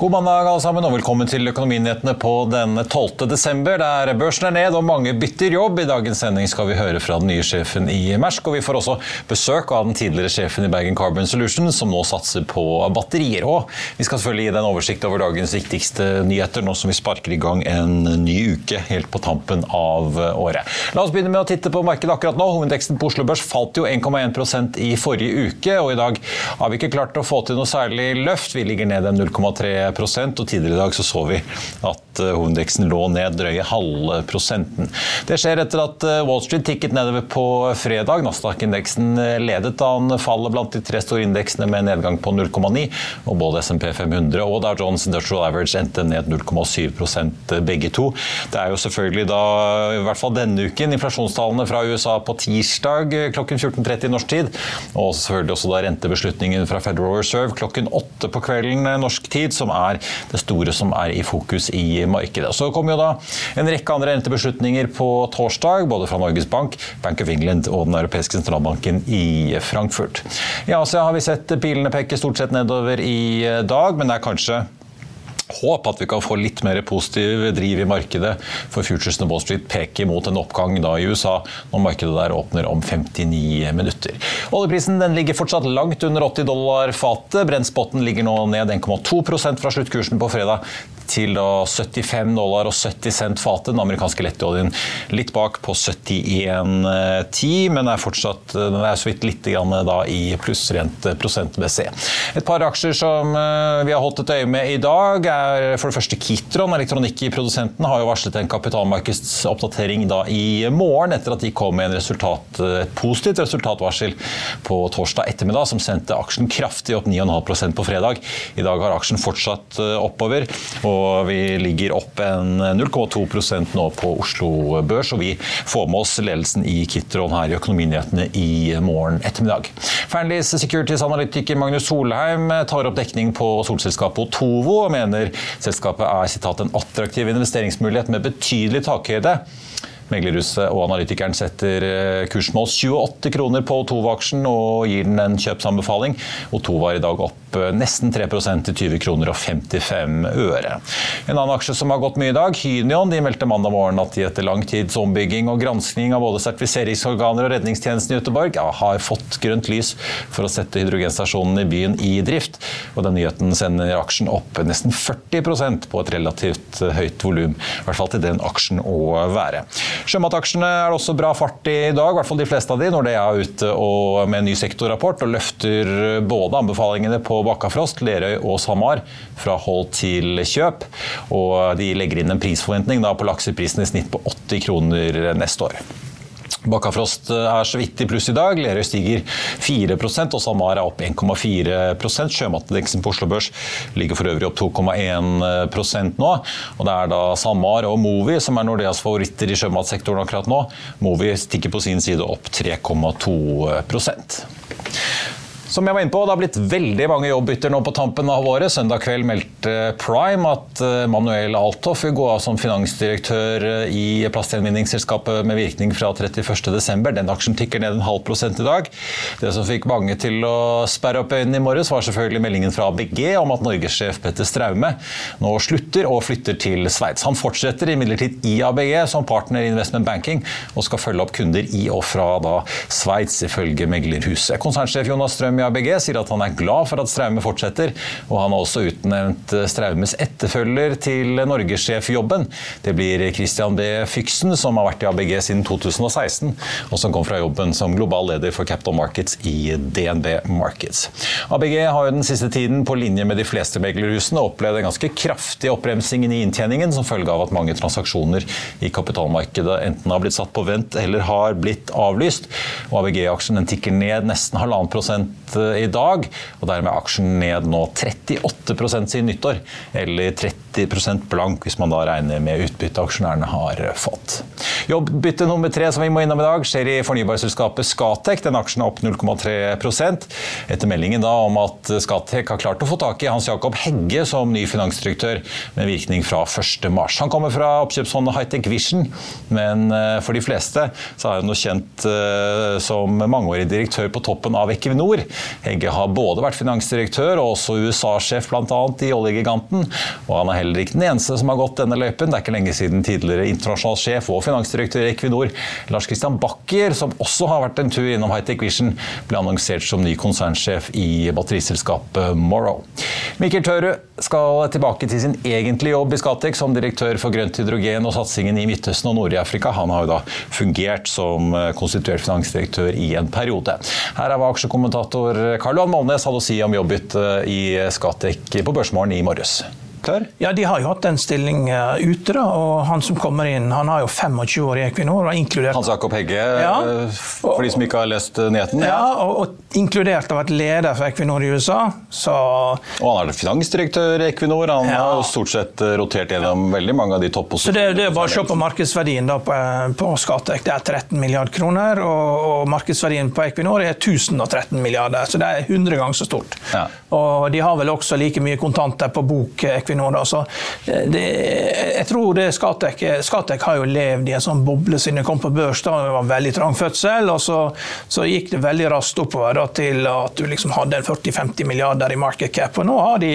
God mandag alle sammen, og velkommen til Økonominyhetene på denne 12. desember, der børsen er ned og mange bytter jobb. I dagens sending skal vi høre fra den nye sjefen i Mersk, og vi får også besøk av den tidligere sjefen i Bergen Carbon Solutions, som nå satser på batterier. Og vi skal selvfølgelig gi deg en oversikt over dagens viktigste nyheter, nå som vi sparker i gang en ny uke helt på tampen av året. La oss begynne med å titte på markedet akkurat nå. Hovedindeksen på Oslo Børs falt jo 1,1% i forrige uke, og i dag har vi ikke klart å få til noe særlig løft. Vi ligger ned en 0,3 og tidligere i dag så, så vi at eh, hovedindeksen lå ned drøye halve prosenten. Det skjer etter at eh, Wall Street tikket nedover på fredag. Nasdaq-indeksen eh, ledet da han faller blant de tre store indeksene med en nedgang på 0,9, og både SMP 500 og Dow Jones Industrial Average endte ned 0,7% begge to. Det er jo selvfølgelig da, i hvert fall denne uken, inflasjonstallene fra USA på tirsdag klokken 14.30 norsk tid, og selvfølgelig også da rentebeslutningen fra Federal Reserve klokken åtte på kvelden norsk tid, som er det store som er i fokus i markedet. Så kommer jo da en rekke andre rentebeslutninger på torsdag, både fra Norges Bank, Bank of England og Den europeiske sentralbanken i Frankfurt. I Asia har vi sett pilene peke stort sett nedover i dag, men det er kanskje håp at vi kan få litt mer positiv driv i markedet, for futuresene Wall Street peker mot en oppgang da i USA, når markedet der åpner om 59 minutter. Oljeprisen den ligger fortsatt langt under 80 dollar fatet. Brennspotten ligger nå ned 1,2% fra sluttkursen på fredag til 75 dollar og 70 cent fatet. Den amerikanske lettoljen litt bak på 71,10, men er fortsatt den er så vidt litt i plussrent prosent-BC. Et par aksjer som eh, vi har holdt et øye med i dag, er for det første Kitron. Elektronikkprodusenten har jo varslet en kapitalmarkedsoppdatering da i morgen, etter at de kom med resultat, et positivt resultatvarsel på torsdag ettermiddag, som sendte aksjen kraftig opp 9,5% på fredag. I dag har aksjen fortsatt eh, oppover. og vi ligger opp en 0,2% nå på Oslo Børs. Og vi får med oss ledelsen i Kitron her i Økonominyhetene i morgen ettermiddag. Fearnleys Securities-analytiker Magnus Solheim tar opp dekning på solselskapet Otovo og mener selskapet er citat, en attraktiv investeringsmulighet med betydelig takhøyde. Meglerhuset og analytikeren setter eh, kursmål 28 kroner på Otova-aksjen og gir den en kjøpsanbefaling. Otova er i dag opp Eh, nesten 3% til 20 kroner og 55 øre. En annen aksje som har gått mye i dag, Hynion, de meldte mandag morgen at de etter lang tids ombygging og granskning av både sertifiseringsorganer og redningstjenesten i Göteborg ja, har fått grønt lys for å sette hydrogenstasjonen i byen i drift. Og den nyheten sender aksjen opp nesten 40% på et relativt eh, høyt volum. I hvert fall til den aksjen å være. Sjømataksjene er det også bra fart i dag, i hvert fall de fleste av de, når de er ute med en ny sektorrapport og løfter både anbefalingene på Bakkafrost, Lerøy og SalMar fra hold til kjøp. Og de legger inn en prisforventning på lakseprisen i snitt på 80 kroner neste år. Bakkafrost er så vidt i pluss i dag. Lerøy stiger 4% og SalMar er opp 1,4% Sjømatindeksen på Oslo Børs ligger for øvrig opp 2,1% nå. Og Det er da SalMar og Movi som er Nordeas favoritter i sjømatsektoren akkurat nå. Movi stikker på sin side opp 3,2 Som jeg var inne på, Det har blitt veldig mange jobbbytter nå på tampen av året. Søndag kveld meldte Prime at eh, Manuel Althoff vil gå av som finansdirektør eh, i plastgjenvinningsselskapet med virkning fra 31.12. Den aksjen tikker ned en halv prosent i dag. Det som fikk mange til å sperre opp øynene i morges, var selvfølgelig meldingen fra ABG om at norgessjef Petter Straume nå slutter og flytter til Sveits. Han fortsetter imidlertid i ABG som partner i Investment Banking og skal følge opp kunder i og fra da Sveits, ifølge meglerhuset. Konsernsjef Jonas Strøm i ABG sier at han er glad for at Straume fortsetter, og han har også utnevnt Straumes etterfølger til norgessjefjobben. Det blir Christian B. Fyksen, som har vært i ABG siden 2016, og som kom fra jobben som global leder for Capital Markets i DNB Markets. ABG har jo den siste tiden, på linje med de fleste meglerhusene, opplevd en ganske kraftig oppbremsing i inntjeningen som følge av at mange transaksjoner i kapitalmarkedet enten har blitt satt på vent eller har blitt avlyst. Og ABG-aksjen tikker ned nesten halvannen prosent i dag, og dermed er aksjen ned nå 38% siden nyttår. Eller 30% blank, hvis man da regner med utbyttet aksjonærene har fått. Jobbbytte nummer tre som vi må innom i dag, skjer i fornybarselskapet Scatec. Den aksjen er opp 0,3% etter meldingen da om at Scatec har klart å få tak i Hans Jakob Hegge som ny finansdirektør med virkning fra 1.3. Han kommer fra oppkjøpsfondet Hightech Vision, men eh, for de fleste så er han jo kjent eh, som mangeårig direktør på toppen av Equinor. Hegge har både vært finansdirektør og også USA-sjef bl.a. i oljegiganten. Og han er heller ikke den eneste som har gått denne løypen. Det er ikke lenge siden tidligere internasjonal sjef og finansdirektør i Equinor, Lars Christian Bakker, som også har vært en tur innom Hightech Vision, ble annonsert som ny konsernsjef i batteriselskapet Morrow. Mikkel Tørud skal tilbake til sin egentlige jobb i Scatec som direktør for grønt hydrogen og satsingen i Midtøsten og Nord-Afrika. Han har jo da fungert som konstituert finansdirektør i en periode. Her er hva aksjekommentator Karl Johan Malnes hadde å si om jobbbyttet i Scatec på Børsmorgen i morges. Klar? Ja, De har jo hatt en stilling uh, ute, da, og han som kommer inn, han har jo 25 år i Equinor. Og inkludert... Hans Jakob Hegge, ja. for de som ikke har lest nyheten? Ja, ja og, og, inkludert å ha vært leder for Equinor i USA. Så... Og han er finansdirektør i Equinor. Han ja. har stort sett rotert gjennom veldig mange av de topposisjonene. Så det, det er bare å se på markedsverdien da, på, på Skatek. Det er 13 milliarder kroner, og, og, markedsverdien på Equinor er 1013 milliarder. Så det er 100 ganger så stort. Ja. Og de har vel også like mye kontanter på bok. Equinor. Altså, det, jeg tror det Skatek, Skatek har jo levd i en sånn boble siden det kom på børs. da Det var veldig trang fødsel, og så, så gikk det veldig raskt oppover da, til at du liksom hadde 40-50 milliarder i market cap. Og nå har de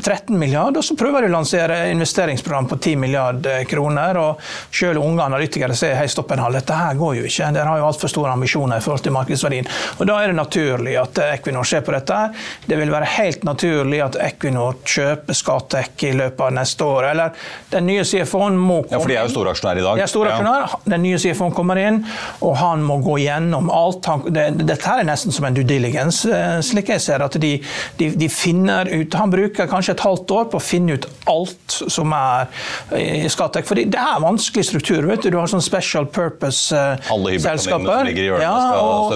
13 milliarder, og så prøver de å lansere investeringsprogram på 10 milliarder kroner. og Selv unge analytikere ser hei, stopp en halv, dette her går jo ikke. Dere har jo altfor store ambisjoner i forhold til markedsverdien. Og Da er det naturlig at Equinor ser på dette. Det vil være helt naturlig at Equinor kjøper Scatec i løpet av neste år. Eller den nye CFO-en må komme inn. Ja, for de er jo storaksjonærer i dag. De er storaksjonærer. Ja. Den nye CFO-en kommer inn, og han må gå gjennom alt. Han, det, dette er nesten som en due diligence, eh, slik jeg ser at de, de, de, finner ut Han bruker kanskje et halvt år på å finne ut alt som er i Scatec. For det er vanskelig struktur. vet Du Du har sånn special purpose-selskaper. Eh, ja, og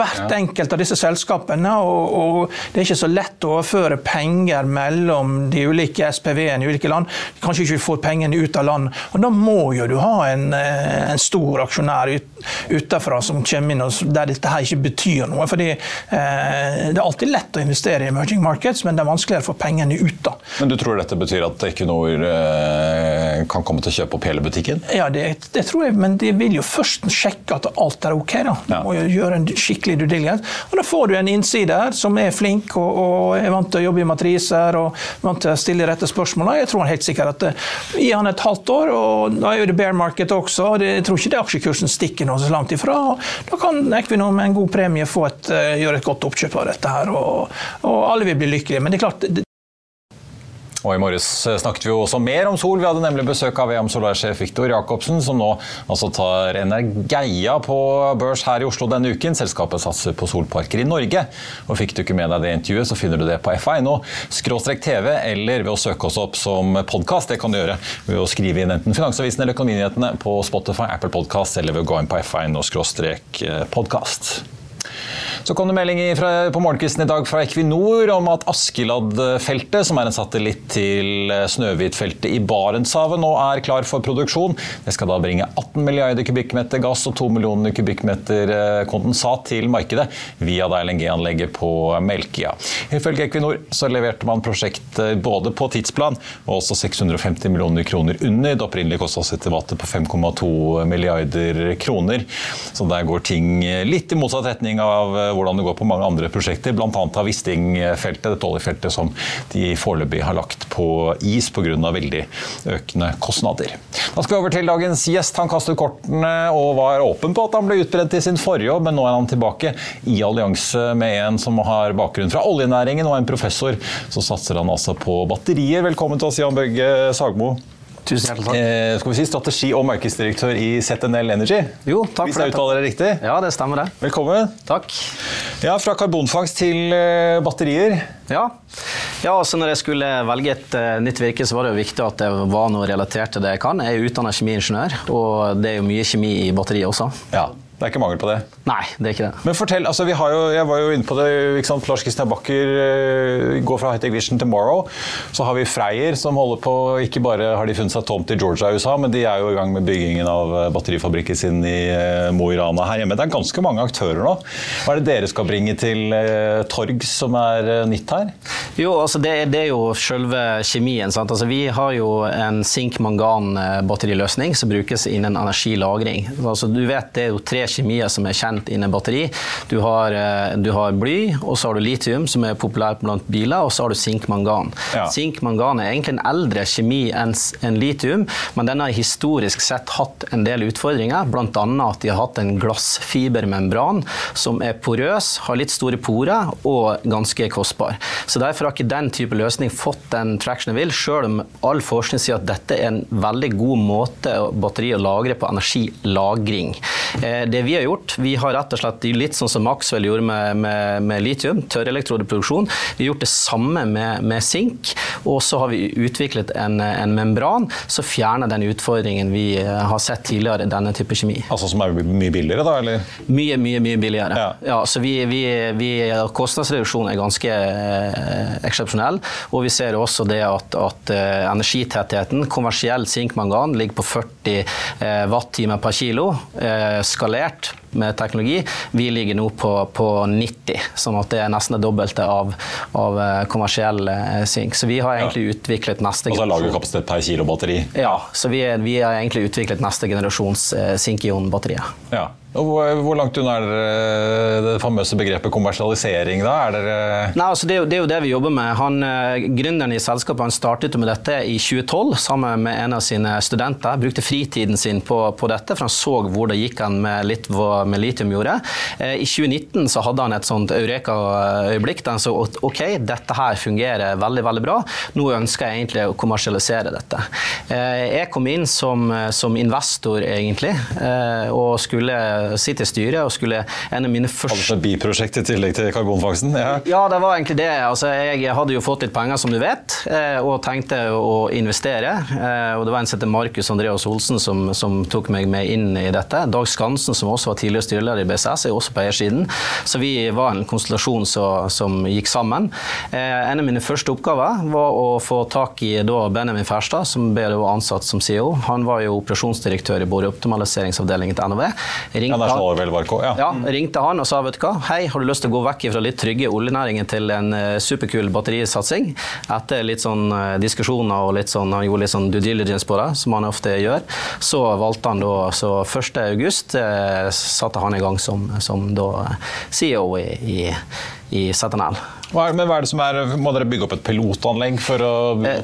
hvert enkelt av disse selskapene. Og, og det er ikke så lett å overføre penger mellom de ulike SPV-ene i ulike land. Kanskje ikke får pengene ut av land. Og Da må jo du ha en, eh, en stor aksjonær ut, utenfra som kommer inn og der dette her ikke betyr noe. fordi eh, Det er alltid lett å investere i emerging markets, men det er vanskeligere å få pengene ut. da. Men du tror dette betyr at Equinor eh, kan komme til å kjøpe opp hele butikken? Ja, det, det, tror jeg, men de vil jo først sjekke at alt er ok. da. Du ja. må jo gjøre en skikkelig due diligence. Og da får du en innsider som er flink og, og er vant til å jobbe i matriser og vant til å stille rette spørsmål. Jeg tror han helt sikkert at Gi han et halvt år, og da er jo det bear market også. og Jeg tror ikke det aksjekursen stikker noe så langt ifra. Da kan Equinor med en god premie få et, gjøre et godt oppkjøp av dette her, og, og alle vil bli lykkelige. Men det er klart, og I morges snakket vi også mer om sol. Vi hadde nemlig besøk av VM Solar-sjef Viktor Jacobsen, som nå altså tar Energeia på børs her i Oslo denne uken. Selskapet satser på solparker i Norge. Og Fikk du ikke med deg det intervjuet, så finner du det på F1-tv eller ved å søke oss opp som podkast. Det kan du gjøre ved å skrive inn enten Finansavisen eller Økonominyhetene på Spotify, Apple Podcast, eller ved å gå inn på f1 skråstrek podkast. Så kom det melding på morgenkvisten i dag fra Equinor om at Askeladd-feltet, som er en satellitt til Snøhvit-feltet i Barentshavet, nå er klar for produksjon. Det skal da bringe 18 milliarder kubikkmeter gass og 2 millioner kubikkmeter eh, kondensat til markedet via LNG-anlegget på Melkøya. Ifølge Equinor så leverte man prosjektet både på tidsplan og også 650 millioner kroner under det opprinnelige kostnadsestimatet på 5,2 milliarder kroner. Så der går ting litt i motsatt retning av hvordan det går på mange andre prosjekter, bl.a. av Wisting-feltet, dette oljefeltet som de foreløpig har lagt på is pga. veldig økende kostnader. Da skal vi over til dagens gjest. Han kastet kortene og var åpen på at han ble utbrent i sin forrige jobb, men nå er han tilbake i allianse med en som har bakgrunn fra oljenæringen og en professor. Så satser han altså på batterier. Velkommen til oss, Jan Børge Sagmo. Tusen hjertelig takk. Eh, skal vi si Strategi- og markedsdirektør i ZNL Energy. Jo, takk Hvis for jeg uttaler det riktig? Ja, det stemmer det. Velkommen. Takk. Ja, Fra karbonfangst til eh, batterier. Ja. ja, altså når jeg skulle velge et uh, nytt virke, så var det jo viktig at det var noe relatert til det jeg kan. Jeg er utdannet kjemiingeniør, og det er jo mye kjemi i batteriet også. Ja, det er ikke mangel på det. Nei, det er ikke det. Men fortell, altså vi har jo, Jeg var jo inne på det. ikke sant, Lars Kristian Bakker uh, går fra Hightech Vision til Morrow. Så har vi Freyr som holder på Ikke bare har de funnet seg tomt i Georgia i USA, men de er jo i gang med byggingen av eh, batterifabrikken sin i uh, Mo i Rana her hjemme. Det er ganske mange aktører nå. Hva er det dere skal bringe til torgs som er nytt her? Jo, altså det, det, er jo selve kjemien. sant? Altså vi har jo en sink-mangan-batteriløsning som brukes innen energilagring. Altså du vet Det er jo tre kjemier som er kjent innen batteri. Du har, du har bly, og så har du litium, som er populært blant biler, og så har du sinkmangan. Ja. Sinkmangan er egentlig en eldre kjemi enn en litium, men den har historisk sett hatt en del utfordringer, bl.a. at de har hatt en glassfibermembran som er porøs, har litt store porer og ganske kostbar. Så Derfor har ikke den type løsning fått den traction vil, selv om all forskning sier at dette er en veldig god måte batteri å lagre på energilagring. Det vi har gjort, vi har rett og slett litt sånn som Maxwell gjorde med, med, med litium, tørrelektrodeproduksjon. Vi har gjort det samme med, med sink, og så har vi utviklet en, en membran som fjerner den utfordringen vi har sett tidligere i denne type kjemi. Altså Som er mye billigere, da? eller? Mye, mye mye billigere. Ja. Ja, så vi, vi, vi, Kostnadsreduksjonen er ganske eh, eksepsjonell. Og vi ser også det at, at eh, energitettheten, kommersiell sinkmangan, ligger på 40 eh, watt-timer per kilo. Eh, skalert med teknologi. Vi ligger nå på, på 90, sånn at det er nesten det dobbelte av, av eh, kommersiell eh, sink. Så vi har egentlig ja. utviklet neste Altså lagerkapasitet per kilo batteri? Ja, så vi, vi har egentlig utviklet neste generasjons eh, sink-ion-batterier. Ja. Hvor, langt unna er dere det famøse begrepet kommersialisering? da? Er dere Nei, altså det, er jo, det, er jo det vi jobber med. Han, gründeren i selskapet han startet med dette i 2012 sammen med en av sine studenter. Brukte fritiden sin på, på dette, for han så hvor det gikk han med litt med litium gjorde. I 2019 så hadde han et sånt eureka-øyeblikk han så ok, dette her fungerer veldig veldig bra. Nå ønsker jeg egentlig å kommersialisere dette. Jeg kom inn som, som investor, egentlig, og skulle sitte i styret og skulle en av mine første Altså biprosjekt i tillegg til karbonfangsten? Ja. ja, det var egentlig det. Altså, jeg hadde jo fått litt penger, som du vet, og tenkte å investere. Og det var en som heter Markus Andreas Olsen som, som tok meg med inn i dette. Dag Skansen, som også var tidligere styreleder i BSS, er også på eiersiden. Så vi var en konstellasjon som, som gikk sammen. Eh, en av mine første oppgaver var å få tak i da, Benjamin Ferstad, som ble ansatt som CEO. Han var jo operasjonsdirektør i boreoptimaliseringsavdelingen til NOV. Ringte, ja, han, ja. ja, ringte han og sa vet du hva, hei, har du lyst til å gå vekk fra litt trygge oljenæringen til en uh, superkul batterisatsing? Etter litt sånn uh, diskusjoner og litt sånn, han gjorde litt sånn due diligence på det, som han ofte gjør, så valgte han da så 1. august uh, satte han i gang som, som CEO i, i, i ZNL. Hva er, men hva er det som er, Må dere bygge opp et pilotanlegg for å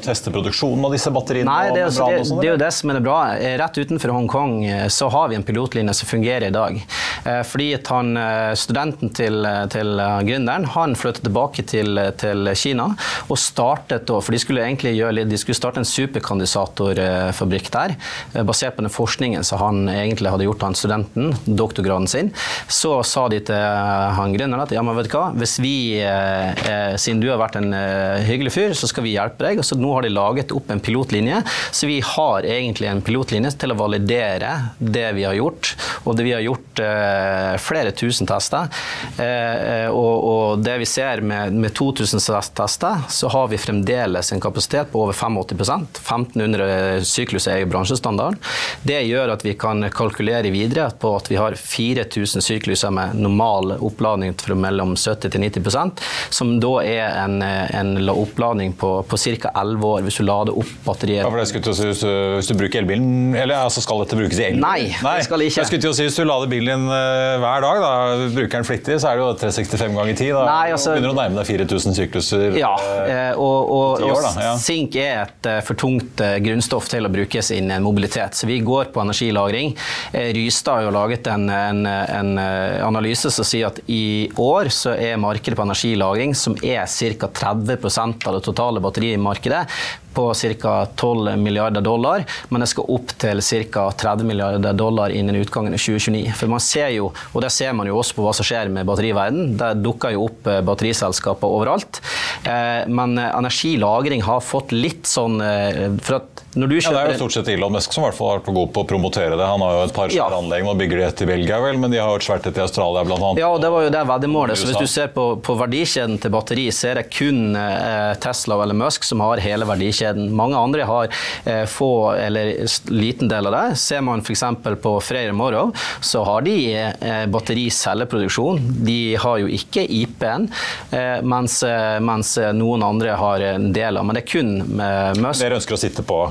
teste produksjonen av disse batteriene? Nei, det er, altså, det, det er, jo det som er det bra. Rett utenfor Hongkong så har vi en pilotlinje som fungerer i dag. Fordi han, Studenten til, til gründeren han flyttet tilbake til, til, Kina og startet for de skulle egentlig gjøre de skulle starte en superkandidatorfabrikk der. Basert på den forskningen som han egentlig hadde gjort, han studenten, doktorgraden sin. Så sa de til han gründeren at ja, men vet du hva, hvis vi eh, siden du har vært en eh, hyggelig fyr, så skal vi hjelpe deg. Og så nå har de laget opp en pilotlinje, så vi har egentlig en pilotlinje til å validere det vi har gjort. Og det vi har gjort eh, flere tusen tester. Og, og det vi ser med, med 2000 tester, så har vi fremdeles en kapasitet på over 85% 1500 syklus er jo bransjestandard. Det gjør at vi kan kalkulere videre på at vi har 4000 sykluser med normal oppladning fra mellom 70 til 90% som da er en, en oppladning på, på ca. 11 år hvis du lader opp batteriet. Ja, for det skulle si, hvis, du, hvis du bruker elbilen, eller altså skal dette brukes i elbil? Nei, Nei, det skal ikke. Jeg skulle til å si, Hvis du lader bilen uh, hver dag, da, bruker den flittig, så er det jo 365 ganger 10. Da Nei, altså, begynner du å nærme deg 4000 sykluser. Ja, uh, og, og, år, ja. sink er et for tungt grunnstoff til å brukes inn i en mobilitet. Så vi går på energilagring. Rystad har jo laget en, en, en analyse som sier at i år så er markedet på energilagring, som er ca. 30% av det totale batterimarkedet, på ca. 12 milliarder dollar, men det skal opp til ca. 30 milliarder dollar innen utgangen av 2029. For man ser jo, og det ser man jo også på hva som skjer med batteriverden, der dukker jo opp eh, batteriselskaper overalt. Eh, men eh, energilagring har fått litt sånn for at når du kjøper... Ja, det er jo stort sett Elon Musk som i hvert fall har vært god på å promotere det. Han har jo et par svære ja. anlegg. Nå bygger de et i Belgia, vel, men de har jo et svært et i Australia bl.a. Ja, og det var jo det veddemålet. Så hvis du ser på, på verdikjeden til batteri, så er det kun Tesla eller Musk som har hele verdikjeden verdikjeden. Mange andre har eh, få eller liten del av det. Ser man f.eks. på Freyr Morrow, så har de eh, battericelleproduksjon. De har jo ikke IP-en, eh, mens, mens, noen andre har en del av. Men det er kun Musk. Dere ønsker å sitte på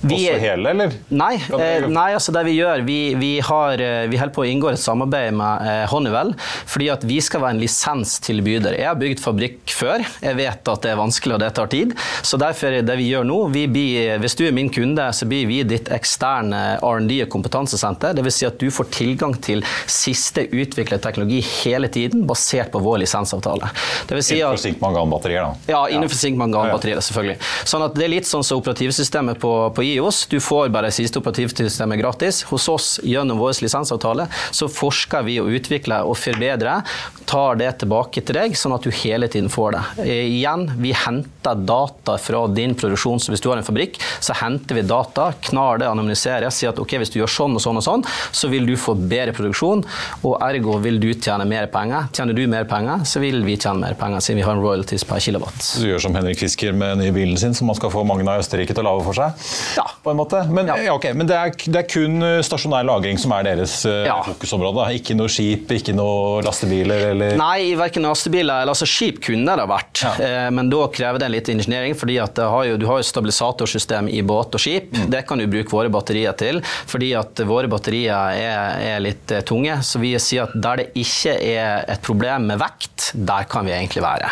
vi, også hele, eller? Nei, eh, nei, altså det vi gjør Vi, vi, har, eh, vi holder på å inngå et samarbeid med eh, Honeywell fordi at vi skal være en lisenstilbyder. Jeg har bygd fabrikk før. Jeg vet at det er vanskelig og det tar tid. Så derfor det vi gjør nå vi blir, Hvis du er min kunde, så blir vi ditt eksterne R&D- og kompetansesenter. Dvs. Si at du får tilgang til siste utviklet teknologi hele tiden, basert på vår lisensavtale. Det vil si innenfor zink-mangan-batterier, da? Ja, innenfor ja. zink-mangan-batterier, selvfølgelig. Sånn at det er litt sånn som operativsystemet på, på IOS. Du får bare siste operativsystemet gratis. Hos oss gjennom vår lisensavtale så forsker vi og utvikler og forbedrer. Tar det tilbake til deg, sånn at du hele tiden får det. Eh, igjen, vi henter data fra din produksjon. Så hvis du har en fabrikk, så henter vi data, knar det, anonymiserer, sier at ok, hvis du gjør sånn og sånn og sånn, så vil du få bedre produksjon, og ergo vil du tjene mer penger. Tjener du mer penger, så vil vi tjene mer penger, siden vi har en royalties per kilowatt. Du gjør som Henrik Fisker med den nye bilen sin, som man skal få Magna i Østerrike til å lage for seg? Ja. På en måte. Men, ja. Ja, okay. Men det, er, det, er, kun eh, stasjonær lagring som er deres uh, fokusområde? Ikke noe skip, ikke noe lastebiler? Eller? Nei, verken lastebiler eller altså skip kunne det vært. Eh, men da krever det litt ingeniering, fordi at har jo, du har jo stabilisatorsystem i båt og skip. Mm. Det kan du bruke våre batterier til, fordi at våre batterier er, er litt uh, tunge. Så vi sier at der det ikke er et problem med vekt, der kan vi egentlig være.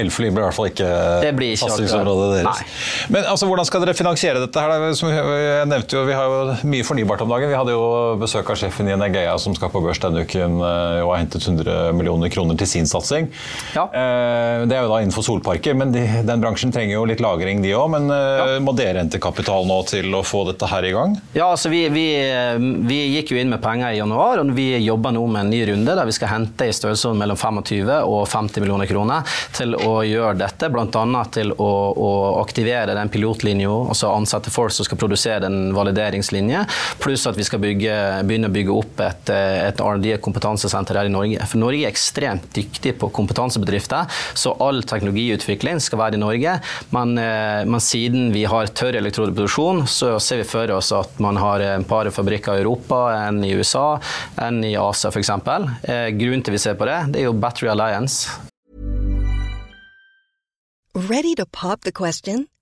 Elfly blir i hvert fall ikke satsingsområdet deres. Nei. Men altså, hvordan skal dere finansiere dette? Her? Som jeg nevnte jo, Vi har jo mye fornybart om dagen. Vi hadde jo besøk av sjefen i Energeia som skal på børs denne uken eh, og har hentet 100 millioner kroner til sin satsing. Ja. Eh, det er jo da innenfor solparker, men de, den bransjen trenger jo litt lagring, de òg. Men eh, ja. må dere hente kapital nå til å få dette her i gang? Ja, altså vi, vi, vi gikk jo inn med penger i januar, og vi jobber nå med en ny runde der vi skal hente i størrelsesorden mellom 25 og 50 millioner kroner til å gjøre dette, bl.a. til å, å aktivere den pilotlinja, altså ansette folk som skal produsere en valideringslinje, pluss at vi skal bygge, begynne å bygge opp et, et R&D-kompetansesenter her i Norge. For Norge er ekstremt dyktig på kompetansebedrifter, så all teknologiutvikling skal være i Norge. Men, eh, men siden vi har tørr elektrodeproduksjon, så ser vi for oss at man har en par fabrikker i Europa, en i USA, en i Asia f.eks. Eh, grunnen til vi ser på det, det er jo Battery Alliance. Ready to pop the question?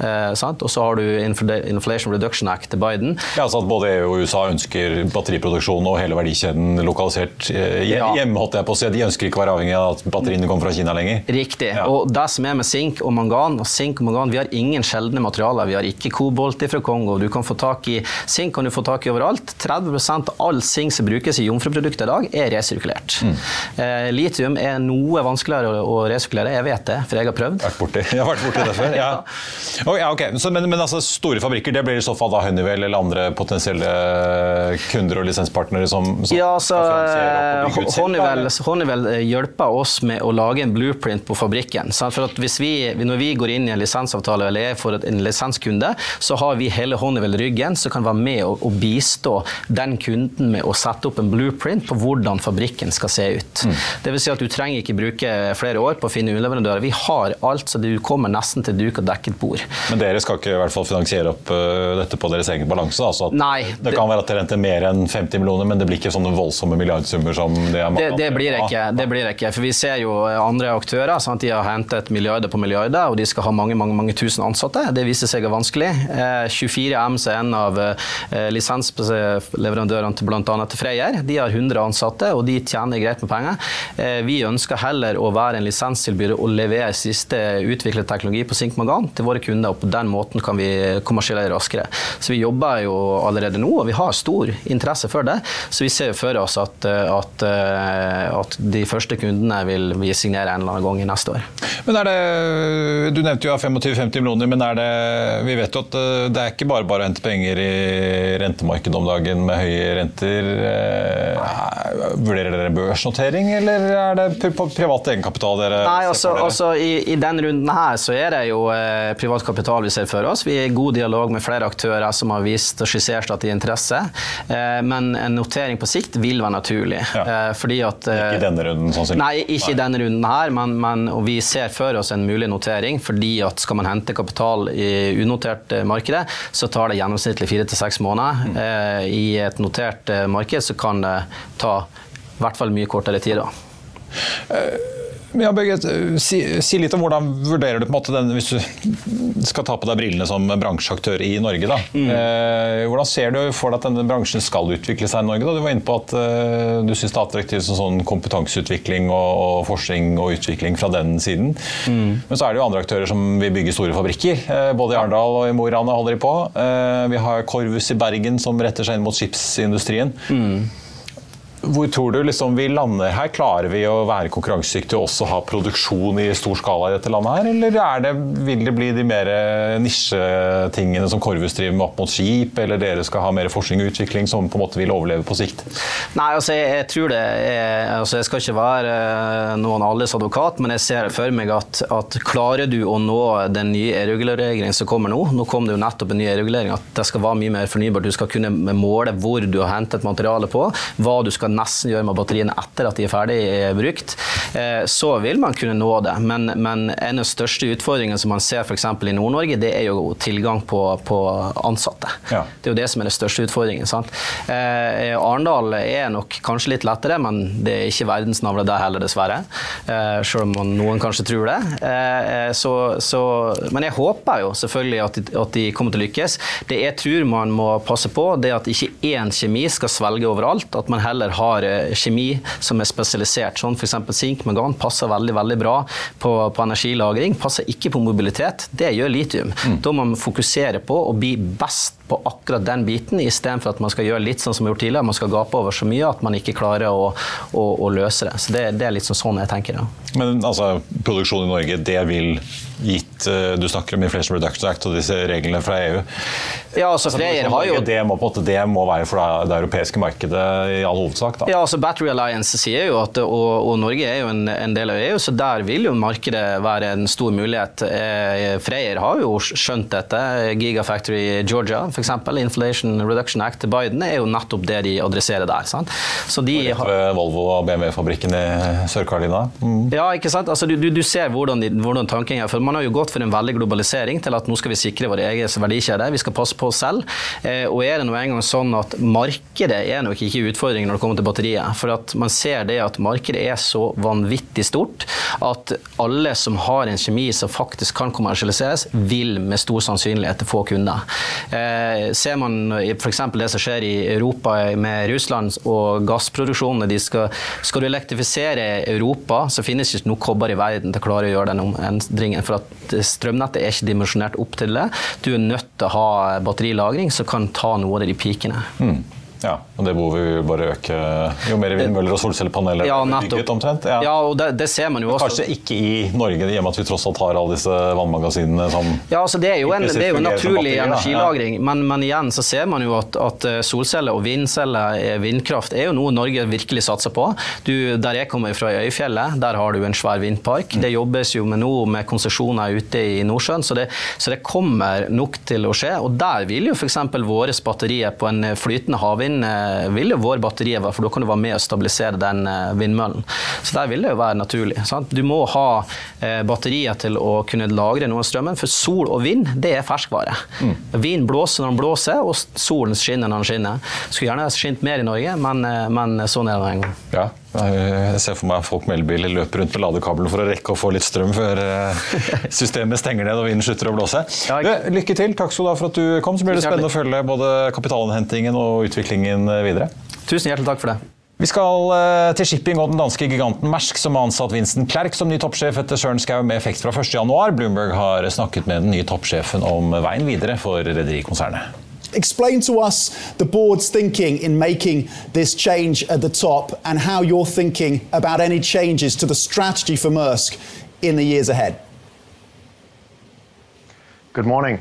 Eh, og så har du Inflation Reduction Act til Biden. Ja, altså at Både EU og USA ønsker batteriproduksjon og hele verdikjeden lokalisert eh, hjemme. holdt jeg på å si. De ønsker ikke å være avhengig av at batteriene kommer fra Kina lenger. Riktig. Ja. Og det som er med sink og mangan og sink og mangan, Vi har ingen sjeldne materialer. Vi har ikke kobolt fra Kongo. Du kan få tak i Sink kan du få tak i overalt. 30 av all sink som brukes i jomfruprodukter i dag, er resirkulert. Mm. Eh, litium er noe vanskeligere å resirkulere, jeg vet det, for jeg har prøvd. Vært borti. Jeg har vært borti det før. ja. Oh, ja, ok. Så, men, men altså, store fabrikker, det blir i så fall da Honeywell eller andre potensielle kunder og lisenspartnere som, som Ja, altså, Honeywell, Honeywell, eh, hjelper oss med å lage en blueprint på fabrikken. Sant? For at hvis vi, Når vi går inn i en lisensavtale eller er for en lisenskunde, så har vi hele Honeywell ryggen som kan være med og, og, bistå den kunden med å sette opp en blueprint på hvordan fabrikken skal se ut. Mm. Det vil si at Du trenger ikke bruke flere år på å finne underleverandører. Vi har alt, så du kommer nesten til duk og dekket bord. Men dere skal ikke i hvert fall finansiere opp uh, dette på deres egen balanse? Altså Nei. Det, det kan være at dere henter mer enn 50 millioner, men det blir ikke sånne voldsomme milliardsummer som det er mange det, det blir ikke, det blir ikke. For vi ser jo andre aktører. Sant? De har hentet milliarder på milliarder, og de skal ha mange mange, mange tusen ansatte. Det viser seg å være vanskelig. Eh, 24M er en av eh, lisensleverandørene til bl.a. til Freyr. De har 100 ansatte, og de tjener greit med penger. Eh, vi ønsker heller å være en lisenstilbyder og levere siste utviklet teknologi på Sinkmagan til våre kunder og på den måten kan vi kommersialisere raskere. Så vi jobber jo allerede nå, og vi har stor interesse for det. Så vi ser for oss at, at, at de første kundene vil vi signere en eller annen gang i neste år. Men er det, Du nevnte jo 25-50 millioner, men er det, vi vet jo at eh, det er ikke bare bare å hente penger i rentemarkedet om dagen med høye renter. Eh, vurderer dere børsnotering, eller er det privat egenkapital dere Nei, altså, altså i, i den runden her så er det jo eh, privat kapital vi ser for oss. Vi er i god dialog med flere aktører som har vist og skissert at de har interesse. Eh, men en notering på sikt vil være naturlig. Ja. Eh, fordi at Ikke i denne runden, sannsynligvis? Nei, ikke i denne runden her, men, men vi ser for oss en mulig notering. fordi at skal man hente kapital i unotert eh, markedet, så tar det gjennomsnittlig fire til seks måneder. Mm. I et notert marked så kan det ta i hvert fall mye kortere tid. da. Ja, Børge, si, si, litt om hvordan vurderer du på en måte den, hvis du skal ta på deg brillene som bransjeaktør i Norge. da. Mm. Eh, hvordan ser du for deg at denne bransjen skal utvikle seg i Norge? da? Du var inne på at eh, du syns det er attraktivt som sånn kompetanseutvikling og, og, forskning og utvikling fra den siden. Mm. Men så er det jo andre aktører som vil bygge store fabrikker. Eh, både i Arendal og i Mo i Rana holder de på. Eh, vi har Korvus i Bergen som retter seg inn mot skipsindustrien. Mm. Hvor tror du liksom vi lander her? Klarer vi å være konkurransedyktige og også ha produksjon i stor skala i dette landet her, eller det, vil det bli de mer nisjetingene som Korvus driver med opp mot skip, eller dere skal ha mer forskning og utvikling som på en måte vil overleve på sikt? Nei, altså jeg, jeg tror det er, altså Jeg skal ikke være eh, noen alles advokat, men jeg ser for meg at, at klarer du å nå den nye e-reguleringen som kommer nå, nå kom det jo nettopp en ny e-regulering, at det skal være mye mer fornybart, du skal kunne måle hvor du har hentet materiale på, hva du skal nesten gjøre med batteriene etter at de er ferdig brukt, eh, så vil man kunne nå det. Men, men en av de største utfordringene som man ser f.eks. i Nord-Norge, det er jo tilgang på, på ansatte. Ja. Det er jo det som er den største utfordringen. Sant? Eh, Arendal er nok kanskje litt lettere, men det er ikke verdensnavlet der heller, dessverre. Eh, selv om noen kanskje tror det. Så, så, men jeg håper jo selvfølgelig at de, at de, kommer til å lykkes. Det jeg tror man må passe på, det er at ikke én kjemi skal svelge overalt. At man heller har eh, kjemi som er spesialisert. Sånn F.eks. sink mangan passer veldig veldig bra på, på, energilagring. Passer ikke på mobilitet. Det gjør litium. Mm. Da må man fokusere på å bli best på akkurat den biten, istedenfor at man skal gjøre litt sånn som vi har gjort tidligere, man skal gape over så mye at man ikke klarer å, å, å løse det. Så det, det er litt sånn, sånn jeg tenker. Ja. Men altså, produksjon i Norge, det vil gitt eh, Du snakker om Inflation Reduction Act og disse reglene fra EU. Ja, altså har jo... Det må, måte, det må være for det europeiske markedet i all hovedsak? da. Ja, altså Battery Alliance sier jo at, og, og Norge er jo en, en, del av EU, så der vil jo markedet være en stor mulighet. Eh, Freyr har jo skjønt dette. Gigafactory Georgia, f.eks. Inflation Reduction Act til Biden er jo nettopp det de adresserer der. sant? Så de ved Volvo og BMW-fabrikken i Sør-Carolina? Mm. Ja, ikke sant? Altså, du, du ser hvordan, de, hvordan tanken er. for Man har jo gått for en veldig globalisering til at nå skal vi sikre våre egen verdikjede. Vi skal passe på oss selv. Eh, og er det nå engang sånn at markedet er nok ikke utfordringen når det kommer til batteriet. For at man ser det at markedet er så vanvittig stort at alle som har en kjemi som faktisk kan kommersialiseres, vil med stor sannsynlighet få kunder. Eh, ser man f.eks. det som skjer i Europa med Russland og gassproduksjonen de skal, skal du elektrifisere Europa, så finnes ikke noe kobber i verden til å klare å gjøre den endringen. For at strømnettet er ikke dimensjonert opp til det. Du er nødt til å ha batterilagring som kan ta noe av de pikene. Mm. Ja, og det behovet vil bare øke jo mer vindmøller og solcellepaneler ja, bygget omtrent. Ja. ja, og det, det, ser man jo også. Kanskje ikke i Norge, i og med at vi tross alt har alle disse vannmagasinene som Ja, altså Det er jo en, det er jo naturlig energilagring, ja. men, men, igjen så ser man jo at, at eh, solceller og vindceller, eh, vindkraft, er jo noe Norge virkelig satser på. Du, der jeg kommer fra i Øyfjellet, der har du en svær vindpark. Det jobbes jo med noe med konsesjoner ute i Nordsjøen, så det, så det kommer nok til å skje. Og der vil jo f.eks. våre batterier på en flytende havvind vind eh, være, for da kan du være med å stabilisere den eh, vindmøllen. Så der vil det jo være naturlig. Sant? Du må ha eh, batterier til å kunne lagre noe av strømmen, for sol og vind det er ferskvare. Mm. Vind blåser når den blåser, og solen skinner når den skinner. Skulle gjerne skint mer i Norge, men, men sånn er det nå en gang. Ja. Jeg ser for meg folk med elbiler løper rundt med ladekabelen for å rekke å få litt strøm før systemet stenger ned og vinden slutter å blåse. Lykke til. Takk skal du ha for at du kom. Så blir det spennende å følge både kapitalinnhentingen og utviklingen videre. Tusen hjertelig takk for det. Vi skal eh, til shipping og den danske giganten Mersk, som har ansatt Vincent Klerk som ny toppsjef etter Søren Skau med effekt fra 1.1. Bloomberg har snakket med den nye toppsjefen om veien videre for rederikonsernet. Explain to us the board's thinking in making this change at the top and how you're thinking about any changes to the strategy for Maersk in the years ahead. Good morning.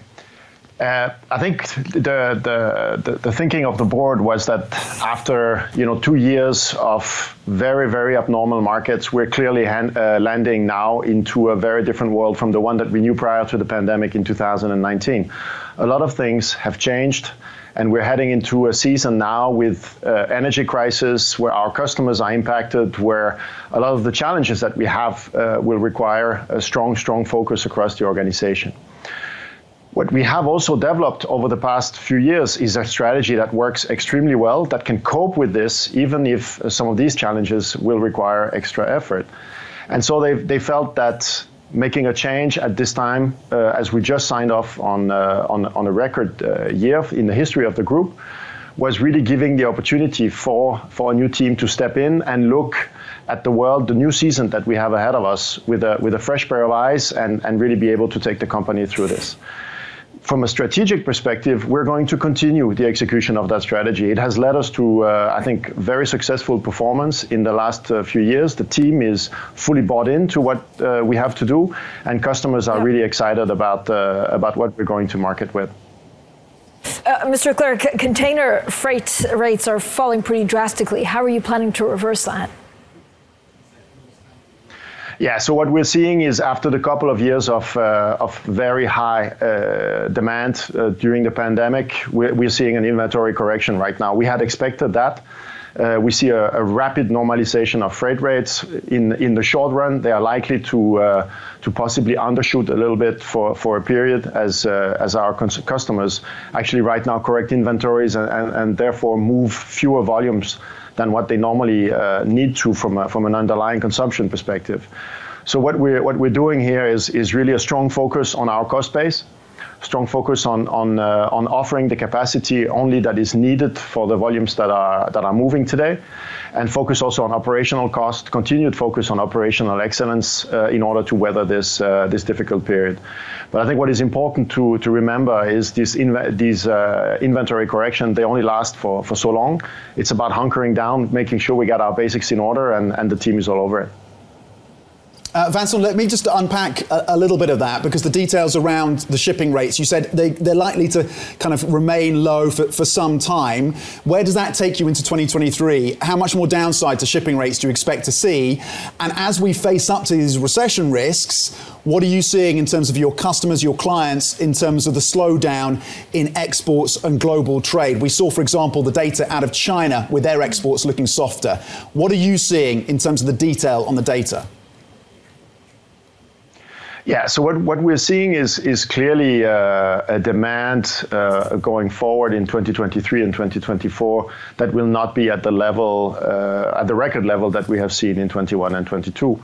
Uh, I think the, the, the, the, thinking of the board was that after you know two years of very very abnormal markets, we're clearly hand, uh, landing now into a very different world from the one that we knew prior to the pandemic in 2019. A lot of things have changed. And we're heading into a season now with uh, energy crisis where our customers are impacted, where a lot of the challenges that we have uh, will require a strong, strong focus across the organization. What we have also developed over the past few years is a strategy that works extremely well, that can cope with this, even if some of these challenges will require extra effort. And so they, they felt that making a change at this time, uh, as we just signed off on, uh, on, on, a record uh, year in the history of the group, was really giving the opportunity for, for a new team to step in and look at the world, the new season that we have ahead of us with a, with a fresh pair of eyes and, and really be able to take the company through this from a strategic perspective, we're going to continue the execution of that strategy. It has led us to, uh, I think, very successful performance in the last uh, few years. The team is fully bought into what uh, we have to do, and customers are yeah. really excited about uh, about what we're going to market with. Uh, Mr. Clerk, container freight rates are falling pretty drastically. How are you planning to reverse that? Yeah. So what we're seeing is after the couple of years of uh, of very high uh, demand uh, during the pandemic, we're, we're, seeing an inventory correction right now. We had expected that. Uh, we see a, a, rapid normalization of freight rates in in the short run. They are likely to uh, to possibly undershoot a little bit for, for a period as uh, as our customers actually right now correct inventories and, and, and therefore move fewer volumes than what they normally uh, need to from, a, from an underlying consumption perspective. So what we're, what we're doing here is, is really a strong focus on our cost base. Strong focus on on uh, on offering the capacity only that is needed for the volumes that are that are moving today, and focus also on operational cost, continued focus on operational excellence uh, in order to weather this uh, this difficult period. But I think what is important to to remember is this inv- these uh, inventory correction they only last for for so long. It's about hunkering down, making sure we get our basics in order, and and the team is all over it. Uh, let me just unpack a, a, little bit of that because the details around the shipping rates, you said they, they're likely to kind of remain low for, for some time. Where does that take you into 2023? How much more downside to shipping rates do you expect to see? And as we face up to these recession risks, what are you seeing in terms of your customers, your clients, in terms of the slowdown in exports and global trade? We saw, for example, the data out of China with their exports looking softer. What are you seeing in terms of the detail on the data? Yeah. So what, what we're seeing is is clearly uh, a demand uh, going forward in 2023 and 2024 that will not be at the level uh, at the record level that we have seen in 21 and 22.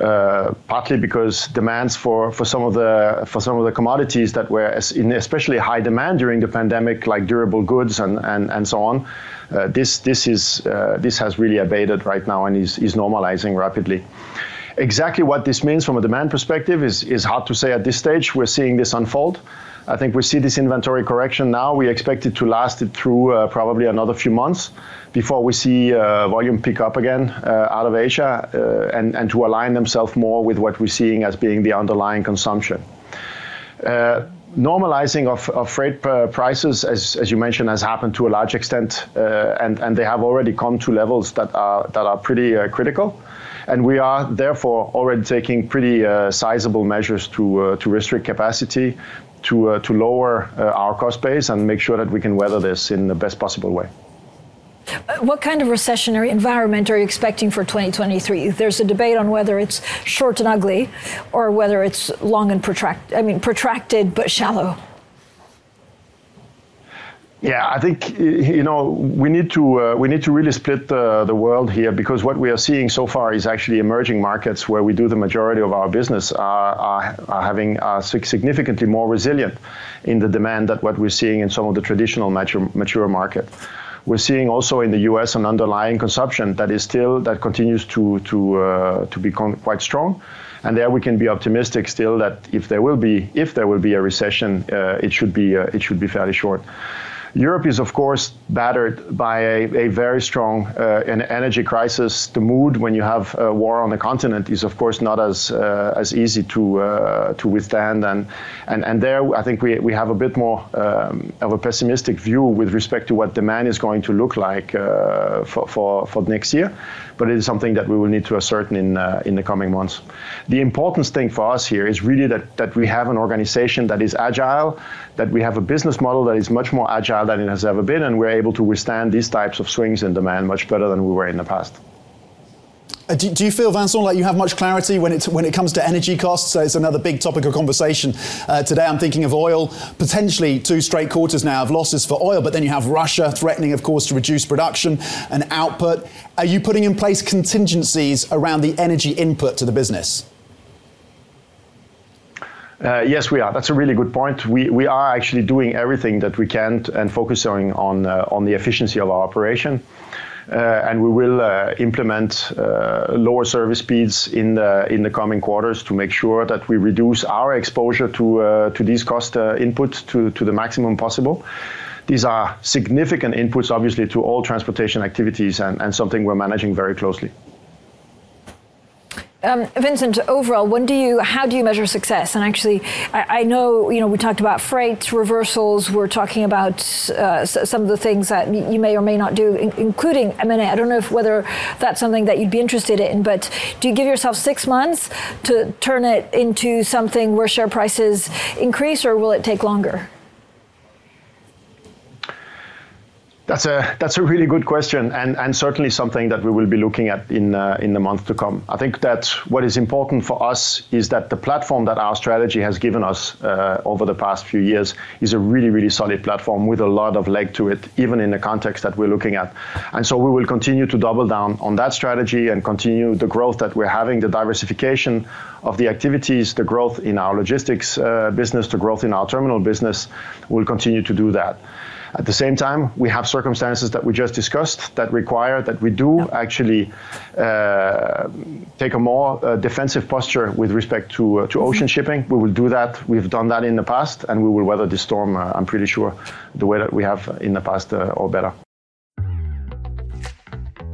Uh, partly because demands for, for some of the for some of the commodities that were in especially high demand during the pandemic, like durable goods and and, and so on, uh, this this is uh, this has really abated right now and is is normalizing rapidly. Exactly what this means from a demand perspective is, is hard to say at this stage. We're seeing this unfold. I think we see this inventory correction now. We expect it to last it through uh, probably another few months before we see uh, volume pick up again uh, out of Asia uh, and, and to align themselves more with what we're seeing as being the underlying consumption. Uh, normalizing of, of freight uh, prices, as, as you mentioned, has happened to a large extent, and, and they have already come to levels that are, that are pretty critical. And we are therefore already taking pretty uh, sizable measures to, uh, to restrict capacity, to, uh, to lower our cost base, and make sure that we can weather this in the best possible way. What kind of recessionary environment are you expecting for 2023? There's a debate on whether it's short and ugly or whether it's long and protracted, I mean, protracted but shallow. Yeah, I think you know we need to uh, we need to really split the, the world here because what we are seeing so far is actually emerging markets where we do the majority of our business are, are, are having are significantly more resilient in the demand that what we're seeing in some of the traditional mature mature market. We're seeing also in the U.S. an underlying consumption that is still that continues to to uh, to be quite strong and there we can be optimistic still that if there will be if there will be a recession, uh, it should be uh, it should be fairly short. Europe is, of course, battered by a, a very strong uh, energy crisis. The mood when you have a war on the continent is, of course, not as uh, as easy to uh, to withstand. And and and there, I think we we have a bit more um, of a pessimistic view with respect to what demand is going to look like uh, for, for for next year. But it is something that we will need to ascertain in uh, in the coming months. The important thing for us here is really that that we have an organization that is agile, that we have a business model that is much more agile than it has ever been, and we're able to withstand these types of swings in demand much better than we were in the past. Uh, do, do, you feel, Vincent, like you have much clarity when it, when it comes to energy costs? It's another big topic of conversation uh, today. I'm thinking of oil, potentially two straight quarters now of losses for oil, but then you have Russia threatening, of course, to reduce production and output. Are you putting in place contingencies around the energy input to the business? Uh, yes, we are. That's a really good point. We, we are actually doing everything that we can and focusing on, uh, on the efficiency of our operation. Uh, and we will uh, implement uh, lower service speeds in the in the coming quarters to make sure that we reduce our exposure to uh, to these cost inputs to, to the maximum possible. These are significant inputs, obviously, to all transportation activities and, and something we're managing very closely. Um, Vincent, overall, when do you, how do you measure success? And actually, I, I know, you know, we talked about freight reversals. We're talking about uh, some of the things that you may or may not do, including M&A. I don't know if whether that's something that you'd be interested in, but do you give yourself six months to turn it into something where share prices increase, or will it take longer? That's a that's a really good question, and, and certainly something that we will be looking at in uh, in the month to come. I think that what is important for us is that the platform that our strategy has given us uh, over the past few years is a really really solid platform with a lot of leg to it, even in the context that we're looking at. And so we will continue to double down on that strategy and continue the growth that we're having, the diversification of the activities, the growth in our logistics uh, business, the growth in our terminal business. We'll continue to do that. At the same time, we have circumstances that we just discussed that require that we do actually uh, take a more uh, defensive posture with respect to uh, to mm-hmm. ocean shipping. We will do that. We've done that in the past, and we will weather this storm. Uh, I'm pretty sure the way that we have in the past uh, or better.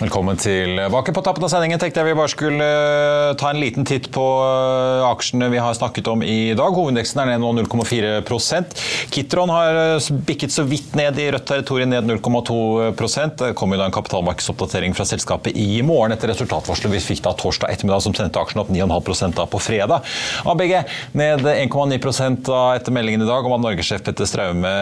Velkommen tilbake. På tappen av sendingen tenkte jeg vi bare skulle eh, ta en liten titt på eh, aksjene vi har snakket om i dag. Hovedindeksen er ned nå 0,4% Kitron har eh, bikket så vidt ned i rødt territorium, ned 0,2 Det kom jo da en kapitalmarkedsoppdatering fra selskapet i morgen etter resultatvarselet vi fikk da torsdag ettermiddag, som sendte aksjene opp 9,5 da på fredag. ABG ned 1,9 da etter meldingen i dag om at norgessjef Petter Straume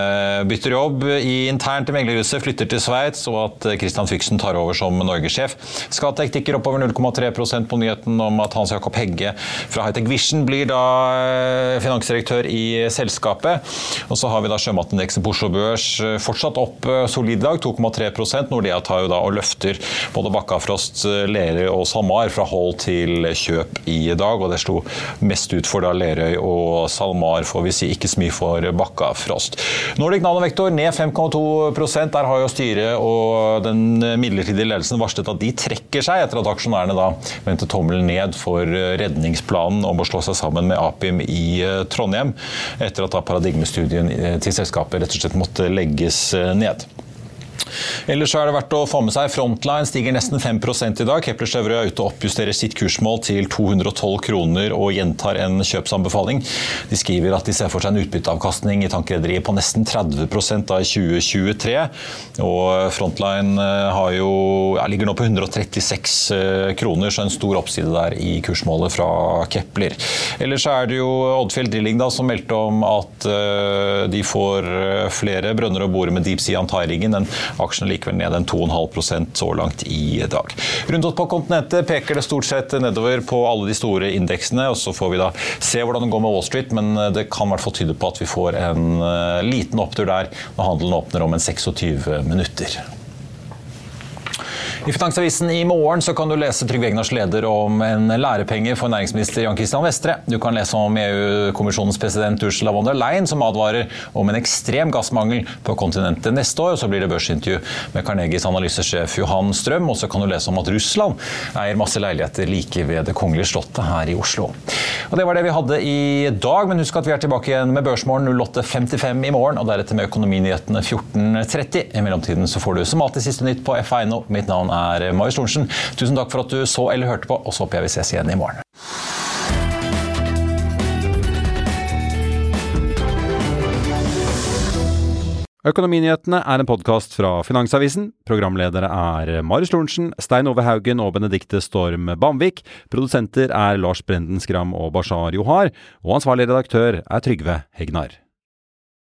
bytter jobb i internt i meglerhuset, flytter til Sveits, og at Christian Fyksen tar over som Norge-sjef. Skatec tikker oppover 0,3% på nyheten om at Hans Jakob Hegge fra Hightech Vision blir da eh, finansdirektør i selskapet. Og så har vi da sjømatindeksen på Oslo Børs eh, fortsatt opp eh, solid dag, 2,3% Nordea tar jo da og løfter både Bakkafrost, Lerøy og SalMar fra hold til kjøp i dag. Og det slo mest ut for da Lerøy og SalMar, får vi si. Ikke så mye for Bakkafrost. Nordic Nanovektor ned 5,2% Der har jo styret og den midlertidige ledelsen ledelsen varslet at de trekker seg etter at aksjonærene da vendte tommelen ned for eh, redningsplanen om å slå seg sammen med Apim i eh, Trondheim, etter at da paradigmestudien eh, til selskapet rett og slett måtte legges ned. Ellers er det verdt å få med seg Frontline stiger nesten 5 i dag. Kepler Chevrolet er ute og oppjusterer sitt kursmål til 212 kroner og gjentar en kjøpsanbefaling. De skriver at de ser for seg en utbytteavkastning i tankrederiet på nesten 30 da i 2023. Og Frontline eh, jo, ja, ligger nå på 136 eh, kroner, så en stor oppside der i kursmålet fra Kepler. Ellers er det jo Oddfjell Drilling da, som meldte om at uh, de får flere brønner å bore med Deep Sea Antai-riggen. Den Aksjen er likevel ned en 2,5% så langt i dag. Rundt på kontinentet peker det stort sett nedover på alle de store indeksene. og Så får vi da se hvordan det går med Wall Street, men det kan i hvert fall tyde på at vi får en eh, liten opptur der når handelen åpner om en 26 minutter. I Finansavisen i morgen så kan du lese Trygve Egnars leder om en lærepenge for næringsminister Jan Christian Vestre. Du kan lese om EU-kommisjonens president Ursula von der Leyen som advarer om en ekstrem gassmangel på kontinentet neste år. Så blir det børsintervju med Carnegies analysesjef Johan Strøm. Og så kan du lese om at Russland eier masse leiligheter like ved Det kongelige slottet her i Oslo. Og Det var det vi hadde i dag, men husk at vi er tilbake igjen med Børsmorgen 08.55 i morgen, og deretter med Økonominyhetene 14.30. I mellomtiden så får du som alltid siste nytt på F1. Mitt navn er Marius Thorensen. Tusen takk for at du så eller hørte på, og så håper jeg vi ses igjen i morgen. Økonominyhetene er en podkast fra Finansavisen. Programledere er Marius Lorentzen, Stein Ove Haugen og Benedikte Storm Bamvik. Produsenter er Lars Brenden Skram og Bashar Johar. Og ansvarlig redaktør er Trygve Hegnar.